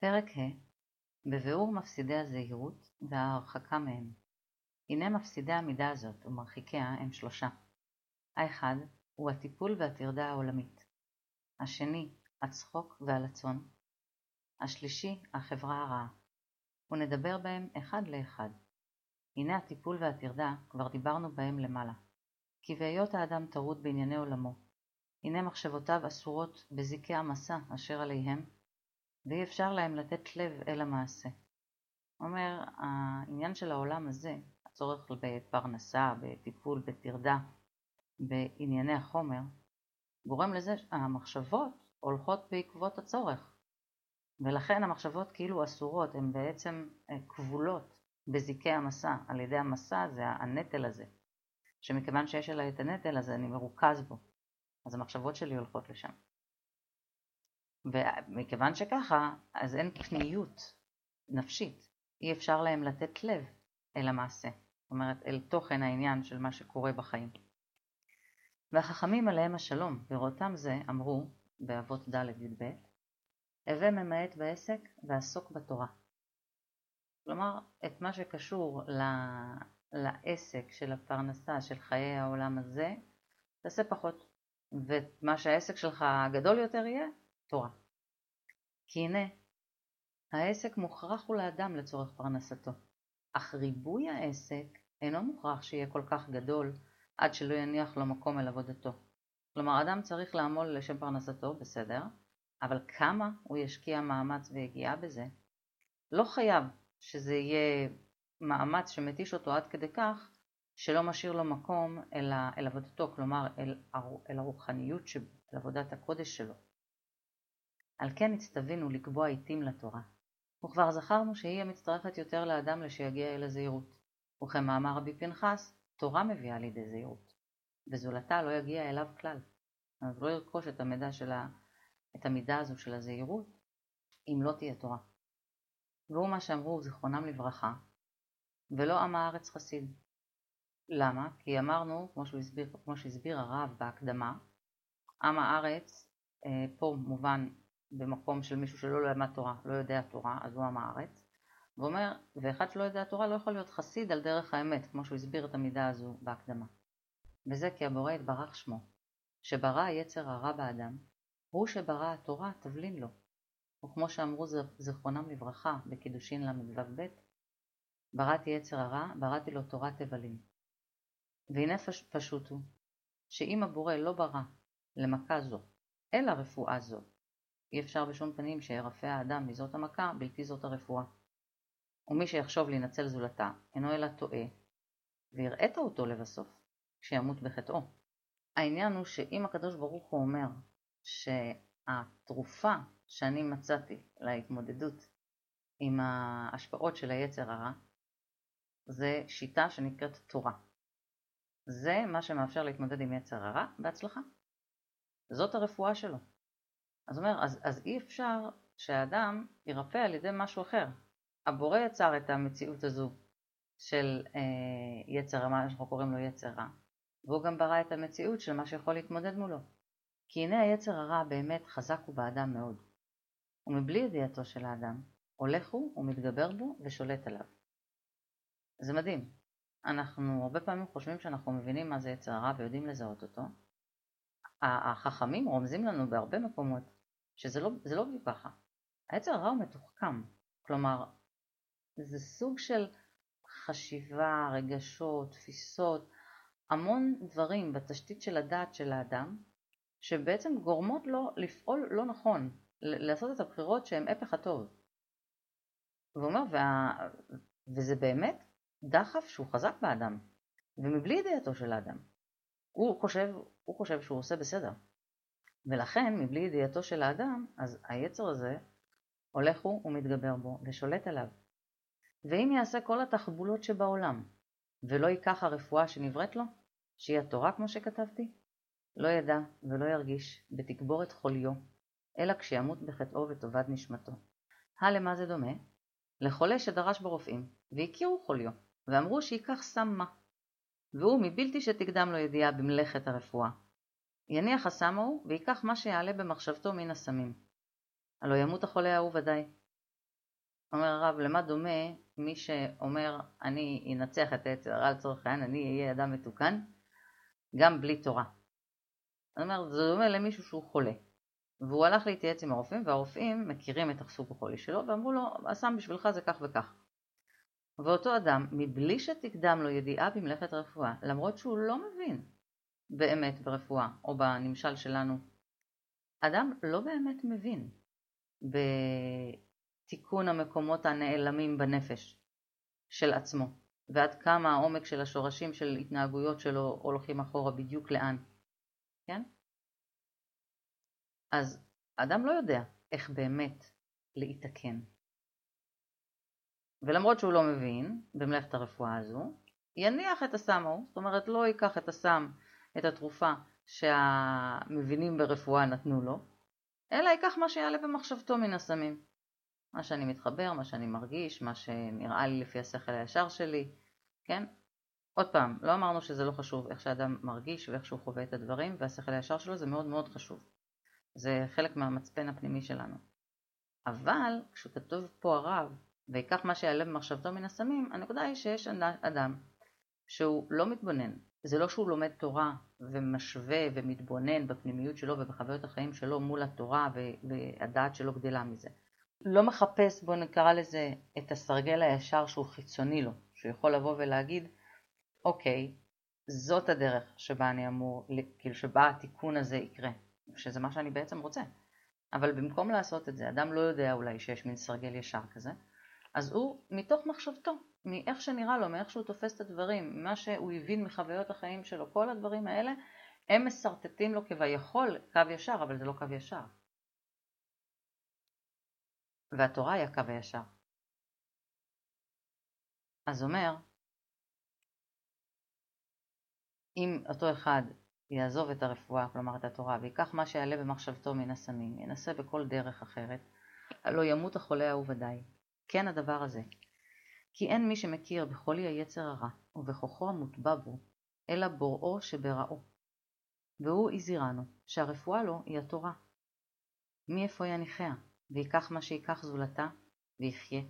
פרק ה' בביאור מפסידי הזהירות וההרחקה מהם. הנה מפסידי המידה הזאת ומרחיקיה הם שלושה. האחד הוא הטיפול והטרדה העולמית. השני, הצחוק והלצון. השלישי, החברה הרעה. ונדבר בהם אחד לאחד. הנה הטיפול והטרדה, כבר דיברנו בהם למעלה. כי בהיות האדם טרוד בענייני עולמו, הנה מחשבותיו אסורות בזיקי המסע אשר עליהם, ואי אפשר להם לתת לב אל המעשה. אומר, העניין של העולם הזה, הצורך בפרנסה, בטיפול, בטרדה, בענייני החומר, גורם לזה שהמחשבות הולכות בעקבות הצורך. ולכן המחשבות כאילו אסורות, הן בעצם אה, כבולות בזיקי המסע, על ידי המסע זה הנטל הזה, שמכיוון שיש עליי את הנטל הזה אני מרוכז בו, אז המחשבות שלי הולכות לשם. ומכיוון שככה, אז אין פניות נפשית, אי אפשר להם לתת לב אל המעשה, זאת אומרת אל תוכן העניין של מה שקורה בחיים. והחכמים עליהם השלום, בראותם זה אמרו, באבות ד' י"ב, הווה ממעט בעסק ועסוק בתורה. כלומר, את מה שקשור לעסק של הפרנסה של חיי העולם הזה, תעשה פחות. ומה שהעסק שלך הגדול יותר יהיה, תורה. כי הנה, העסק מוכרח הוא לאדם לצורך פרנסתו, אך ריבוי העסק אינו מוכרח שיהיה כל כך גדול עד שלא יניח לו מקום אל עבודתו. כלומר, אדם צריך לעמול לשם פרנסתו, בסדר, אבל כמה הוא ישקיע מאמץ ויגיעה בזה, לא חייב שזה יהיה מאמץ שמתיש אותו עד כדי כך שלא משאיר לו מקום אל, אל עבודתו, כלומר אל, אל הרוחניות שבו, אל עבודת הקודש שלו. על כן הצטווינו לקבוע עיתים לתורה. וכבר זכרנו שהיא המצטרפת יותר לאדם לשיגיע אל הזהירות. וכמאמר רבי פנחס, תורה מביאה לידי זהירות, וזולתה לא יגיע אליו כלל. אז לא ירכוש את המידע של. את המידה הזו של הזהירות, אם לא תהיה תורה. והוא מה שאמרו זיכרונם לברכה, ולא עם הארץ חסיד. למה? כי אמרנו, כמו שהסביר, כמו שהסביר הרב בהקדמה, עם הארץ, אה, פה מובן במקום של מישהו שלא למד תורה, לא יודע תורה, אז הוא עם הארץ. ואומר, ואחד שלא יודע תורה לא יכול להיות חסיד על דרך האמת, כמו שהוא הסביר את המידה הזו בהקדמה. וזה כי הבורא יתברך שמו, שברא היצר הרע באדם, הוא שברא התורה תבלין לו. וכמו שאמרו זיכרונם לברכה בקידושין ל"ו, בראתי יצר הרע, בראתי לו תורת תבלין. והנה פשוט הוא, שאם הבורא לא ברא למכה זו, אלא רפואה זו, אי אפשר בשום פנים שירפא האדם מזאת המכה, בלתי זאת הרפואה. ומי שיחשוב להינצל זולתה, אינו אלא טועה, והראית אותו לבסוף, כשימות בחטאו. העניין הוא שאם הקדוש ברוך הוא אומר שהתרופה שאני מצאתי להתמודדות עם ההשפעות של היצר הרע, זה שיטה שנקראת תורה. זה מה שמאפשר להתמודד עם יצר הרע בהצלחה. זאת הרפואה שלו. אז אומר, אז, אז אי אפשר שהאדם ירפא על ידי משהו אחר. הבורא יצר את המציאות הזו של אה, יצר, מה שאנחנו קוראים לו יצר רע, והוא גם ברא את המציאות של מה שיכול להתמודד מולו. כי הנה היצר הרע באמת חזק הוא באדם מאוד, ומבלי ידיעתו של האדם, הולך הוא ומתגבר בו ושולט עליו. זה מדהים. אנחנו הרבה פעמים חושבים שאנחנו מבינים מה זה יצר הרע ויודעים לזהות אותו. החכמים רומזים לנו בהרבה מקומות שזה לא, לא ככה. היצר הרע הוא מתוחכם, כלומר זה סוג של חשיבה, רגשות, תפיסות, המון דברים בתשתית של הדעת של האדם שבעצם גורמות לו לפעול לא נכון, לעשות את הבחירות שהן הפך הטוב. והוא אומר, וה... וזה באמת דחף שהוא חזק באדם, ומבלי ידיעתו של האדם. הוא חושב, הוא חושב שהוא עושה בסדר. ולכן, מבלי ידיעתו של האדם, אז היצר הזה הולך הוא ומתגבר בו ושולט עליו. ואם יעשה כל התחבולות שבעולם, ולא ייקח הרפואה שנבראת לו, שהיא התורה כמו שכתבתי, לא ידע ולא ירגיש בתגבורת חוליו, אלא כשימות בחטאו וטובת נשמתו. הלמה זה דומה? לחולה שדרש ברופאים, והכירו חוליו, ואמרו שייקח סם מה. והוא מבלתי שתקדם לו ידיעה במלאכת הרפואה. יניח הסם ההוא, ויקח מה שיעלה במחשבתו מן הסמים. הלא ימות החולה ההוא ודאי, אומר הרב, למה דומה מי שאומר אני אנצח את היצר הרע לצורך העניין, אני אהיה אדם מתוקן, גם בלי תורה. זאת אומרת, זה דומה למישהו שהוא חולה. והוא הלך להתייעץ עם הרופאים, והרופאים מכירים את הסוג החולי שלו, ואמרו לו, הסם בשבילך זה כך וכך. ואותו אדם, מבלי שתקדם לו ידיעה במלאכת רפואה, למרות שהוא לא מבין באמת ברפואה, או בנמשל שלנו, אדם לא באמת מבין בתיקון המקומות הנעלמים בנפש של עצמו, ועד כמה העומק של השורשים של התנהגויות שלו הולכים אחורה בדיוק לאן, כן? אז אדם לא יודע איך באמת להתקן. ולמרות שהוא לא מבין במלאכת הרפואה הזו, יניח את הסם ההוא, זאת אומרת לא ייקח את הסם, את התרופה שהמבינים ברפואה נתנו לו, אלא ייקח מה שיעלה במחשבתו מן הסמים. מה שאני מתחבר, מה שאני מרגיש, מה שנראה לי לפי השכל הישר שלי, כן? עוד פעם, לא אמרנו שזה לא חשוב איך שאדם מרגיש ואיך שהוא חווה את הדברים, והשכל הישר שלו זה מאוד מאוד חשוב. זה חלק מהמצפן הפנימי שלנו. אבל כשכתוב פה הרב, ויקח מה שיעלה במחשבתו מן הסמים, הנקודה היא שיש אדם שהוא לא מתבונן. זה לא שהוא לומד תורה ומשווה ומתבונן בפנימיות שלו ובחוויות החיים שלו מול התורה והדעת שלו גדלה מזה. לא מחפש, בוא נקרא לזה, את הסרגל הישר שהוא חיצוני לו, שהוא יכול לבוא ולהגיד, אוקיי, זאת הדרך שבה אני אמור, כאילו שבה התיקון הזה יקרה, שזה מה שאני בעצם רוצה. אבל במקום לעשות את זה, אדם לא יודע אולי שיש מין סרגל ישר כזה, אז הוא, מתוך מחשבתו, מאיך שנראה לו, מאיך שהוא תופס את הדברים, ממה שהוא הבין מחוויות החיים שלו, כל הדברים האלה, הם מסרטטים לו כביכול קו ישר, אבל זה לא קו ישר. והתורה היא הקו הישר. אז אומר, אם אותו אחד יעזוב את הרפואה, כלומר את התורה, ויקח מה שיעלה במחשבתו מן הסמים, ינסה בכל דרך אחרת, הלא ימות החולה ההוא ודאי. כן הדבר הזה. כי אין מי שמכיר בחולי היצר הרע, ובכוחו המוטבע בו, אלא בוראו שבראו. והוא הזהירנו, שהרפואה לו היא התורה. מי איפה יניחיה, ויקח מה שיקח זולתה, ויחיה.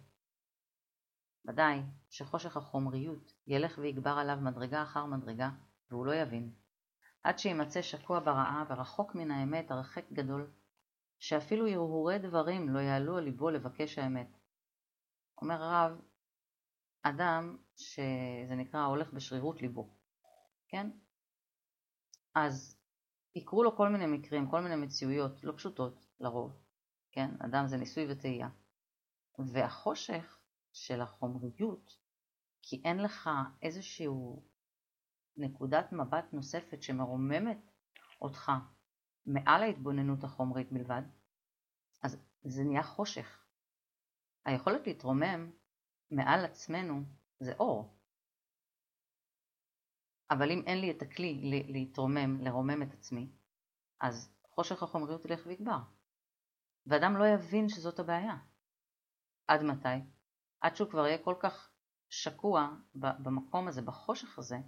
ודאי שחושך החומריות ילך ויגבר עליו מדרגה אחר מדרגה, והוא לא יבין, עד שימצא שקוע ברעה ורחוק מן האמת הרחק גדול, שאפילו הרהורי דברים לא יעלו על ליבו לבקש האמת. אומר הרב, אדם שזה נקרא הולך בשרירות ליבו, כן? אז יקרו לו כל מיני מקרים, כל מיני מציאויות לא פשוטות לרוב, כן? אדם זה ניסוי וטעייה. והחושך של החומריות, כי אין לך איזשהו נקודת מבט נוספת שמרוממת אותך מעל ההתבוננות החומרית בלבד, אז זה נהיה חושך. היכולת להתרומם מעל עצמנו זה אור. אבל אם אין לי את הכלי להתרומם, לרומם את עצמי, אז חושך החומריות ילך ויגבר. ואדם לא יבין שזאת הבעיה. עד מתי? עד שהוא כבר יהיה כל כך שקוע במקום הזה, בחושך הזה,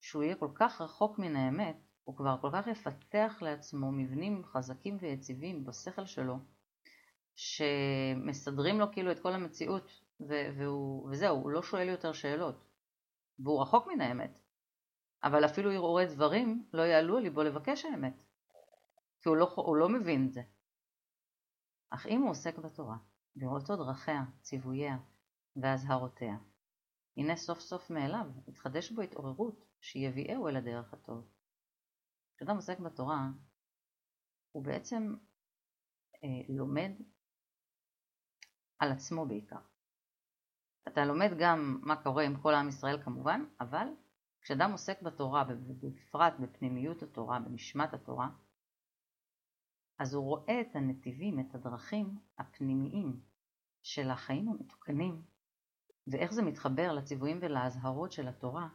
שהוא יהיה כל כך רחוק מן האמת, הוא כבר כל כך יפתח לעצמו מבנים חזקים ויציבים בשכל שלו, שמסדרים לו כאילו את כל המציאות, והוא, וזהו, הוא לא שואל יותר שאלות, והוא רחוק מן האמת. אבל אפילו הרהורי דברים לא יעלו על ליבו לבקש האמת, כי הוא לא, הוא לא מבין את זה. אך אם הוא עוסק בתורה, בראותו דרכיה, ציווייה ואזהרותיה, הנה סוף סוף מאליו, התחדש בו התעוררות שיביאהו אל הדרך הטוב. כשאדם עוסק בתורה, הוא בעצם אה, לומד על עצמו בעיקר. אתה לומד גם מה קורה עם כל עם ישראל כמובן, אבל כשאדם עוסק בתורה, ובפרט בפנימיות התורה, בנשמת התורה, אז הוא רואה את הנתיבים, את הדרכים הפנימיים של החיים המתוקנים, ואיך זה מתחבר לציוויים ולאזהרות של התורה,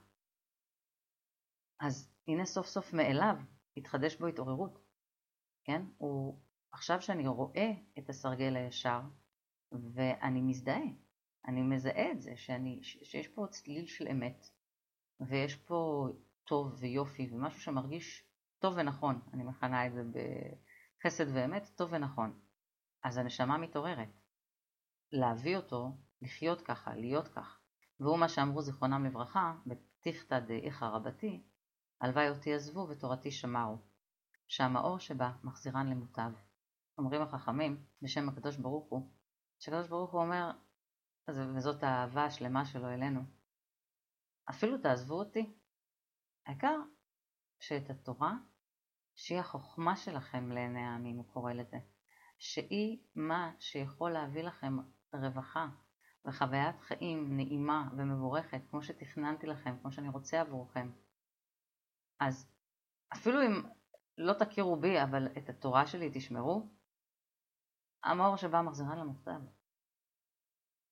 אז הנה סוף סוף מאליו התחדש בו התעוררות, כן? הוא, עכשיו שאני רואה את הסרגל הישר ואני מזדהה, אני מזהה את זה שאני, שיש פה צליל של אמת ויש פה טוב ויופי ומשהו שמרגיש טוב ונכון, אני מכנה את זה בחסד ואמת, טוב ונכון. אז הנשמה מתעוררת. להביא אותו לחיות ככה, להיות כך. והוא מה שאמרו זיכרונם לברכה, בפתיחתא דאיכא רבתי, הלוואי אותי עזבו ותורתי שמרו, שהמאור שבה מחזירן למוטב. אומרים החכמים, בשם הקדוש ברוך הוא, שהקדוש ברוך הוא אומר, וזאת האהבה השלמה שלו אלינו, אפילו תעזבו אותי, העיקר שאת התורה, שהיא החוכמה שלכם לעיני העמים, הוא קורא לזה, שהיא מה שיכול להביא לכם רווחה וחוויית חיים נעימה ומבורכת, כמו שתכננתי לכם, כמו שאני רוצה עבורכם. אז אפילו אם לא תכירו בי, אבל את התורה שלי תשמרו, המאור שבא מחזירה למוכתב.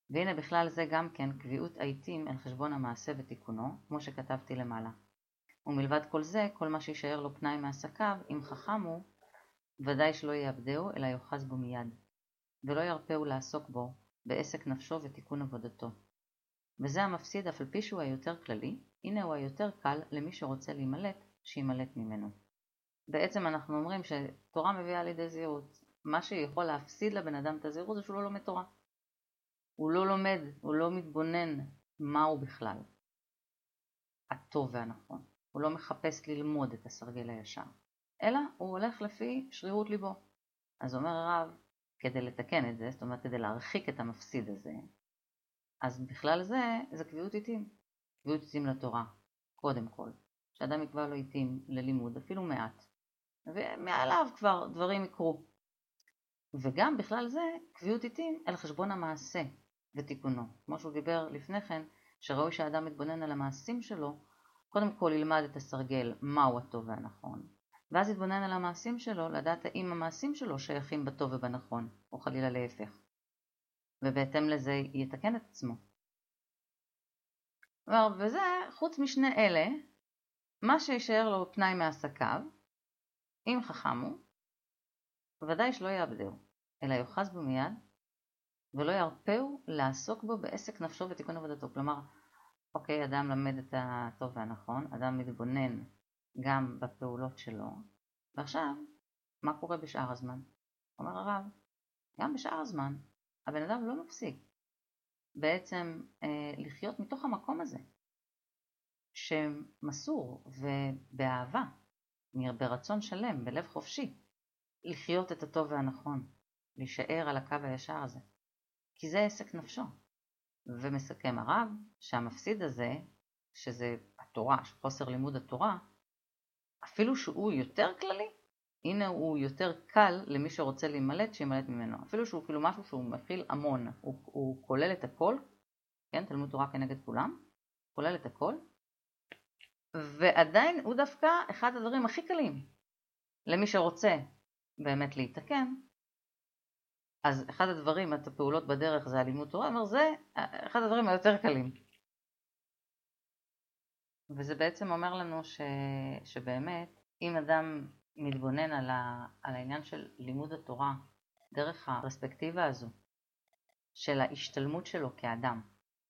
והנה בכלל זה גם כן קביעות העיתים אל חשבון המעשה ותיקונו, כמו שכתבתי למעלה. ומלבד כל זה, כל מה שישאר לו פנאי מעסקיו, אם חכם הוא, ודאי שלא יאבדהו, אלא יאחז בו מיד, ולא ירפהו לעסוק בו, בעסק נפשו ותיקון עבודתו. וזה המפסיד אף על פי שהוא היותר כללי, הנה הוא היותר קל למי שרוצה להימלט, שימלט ממנו. בעצם אנחנו אומרים שתורה מביאה לידי זהירות. מה שיכול להפסיד לבן אדם את הזהירות זה שהוא לא לומד תורה. הוא לא לומד, הוא לא מתבונן מהו בכלל הטוב והנכון. הוא לא מחפש ללמוד את הסרגל הישר, אלא הוא הולך לפי שרירות ליבו. אז אומר הרב, כדי לתקן את זה, זאת אומרת כדי להרחיק את המפסיד הזה, אז בכלל זה, זה קביעות עיתים. קביעות עיתים לתורה, קודם כל. שאדם יקבע לו עיתים ללימוד, אפילו מעט. ומעליו כבר דברים יקרו. וגם בכלל זה, קביעות עיתים אל חשבון המעשה ותיקונו. כמו שהוא דיבר לפני כן, שראוי שהאדם מתבונן על המעשים שלו, קודם כל ילמד את הסרגל מהו הטוב והנכון, ואז יתבונן על המעשים שלו, לדעת האם המעשים שלו שייכים בטוב ובנכון, או חלילה להפך. ובהתאם לזה יתקן את עצמו. וזה, חוץ משני אלה, מה שישאר לו פנאי מעסקיו, אם חכם הוא, ודאי שלא יאבדהו, אלא יאחז בו מיד, ולא ירפהו לעסוק בו בעסק נפשו ותיקון עבודתו. כלומר, אוקיי, אדם למד את הטוב והנכון, אדם מתבונן גם בפעולות שלו, ועכשיו, מה קורה בשאר הזמן? אומר הרב, גם בשאר הזמן, הבן אדם לא מפסיק בעצם אה, לחיות מתוך המקום הזה, שמסור ובאהבה, ברצון שלם, בלב חופשי, לחיות את הטוב והנכון, להישאר על הקו הישר הזה, כי זה עסק נפשו. ומסכם הרב שהמפסיד הזה, שזה התורה, חוסר לימוד התורה, אפילו שהוא יותר כללי, הנה הוא יותר קל למי שרוצה להימלט, שימלט ממנו. אפילו שהוא כאילו משהו שהוא מכיל המון, הוא, הוא כולל את הכל, כן, תלמוד תורה כנגד כולם, כולל את הכל, ועדיין הוא דווקא אחד הדברים הכי קלים למי שרוצה באמת להתקן. אז אחד הדברים, את הפעולות בדרך זה הלימוד תורה, אומר זה אחד הדברים היותר קלים. וזה בעצם אומר לנו ש, שבאמת אם אדם מתבונן על, ה, על העניין של לימוד התורה דרך הפרספקטיבה הזו של ההשתלמות שלו כאדם,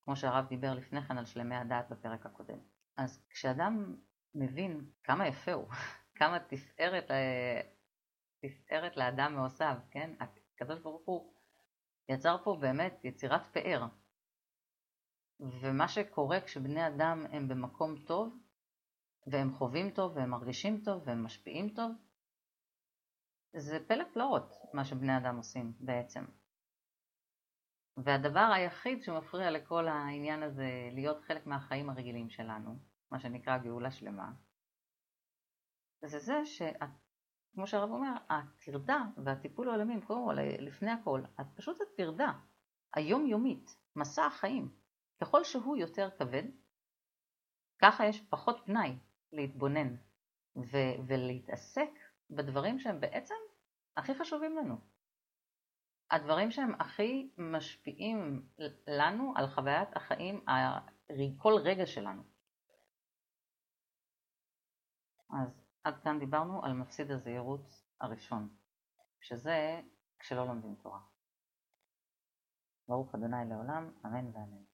כמו שהרב דיבר לפני כן על שלמי הדעת בפרק הקודם. אז כשאדם מבין כמה יפה הוא, כמה תפארת, תפארת לאדם מעושיו, כן? הקדוש ברוך הוא יצר פה באמת יצירת פאר. ומה שקורה כשבני אדם הם במקום טוב, והם חווים טוב, והם מרגישים טוב, והם משפיעים טוב, זה פלא פלאות מה שבני אדם עושים בעצם. והדבר היחיד שמפריע לכל העניין הזה להיות חלק מהחיים הרגילים שלנו, מה שנקרא גאולה שלמה, זה זה שכמו שהרב אומר, הטרדה והטיפול העולמי, קודם כל, לפני הכל, פשוט הטרדה היומיומית, מסע החיים, ככל שהוא יותר כבד, ככה יש פחות פנאי להתבונן ו- ולהתעסק בדברים שהם בעצם הכי חשובים לנו. הדברים שהם הכי משפיעים לנו על חוויית החיים, כל רגע שלנו. אז עד כאן דיברנו על מפסיד הזהירות הראשון, שזה כשלא לומדים תורה. ברוך ה' לעולם, אמן ואמן.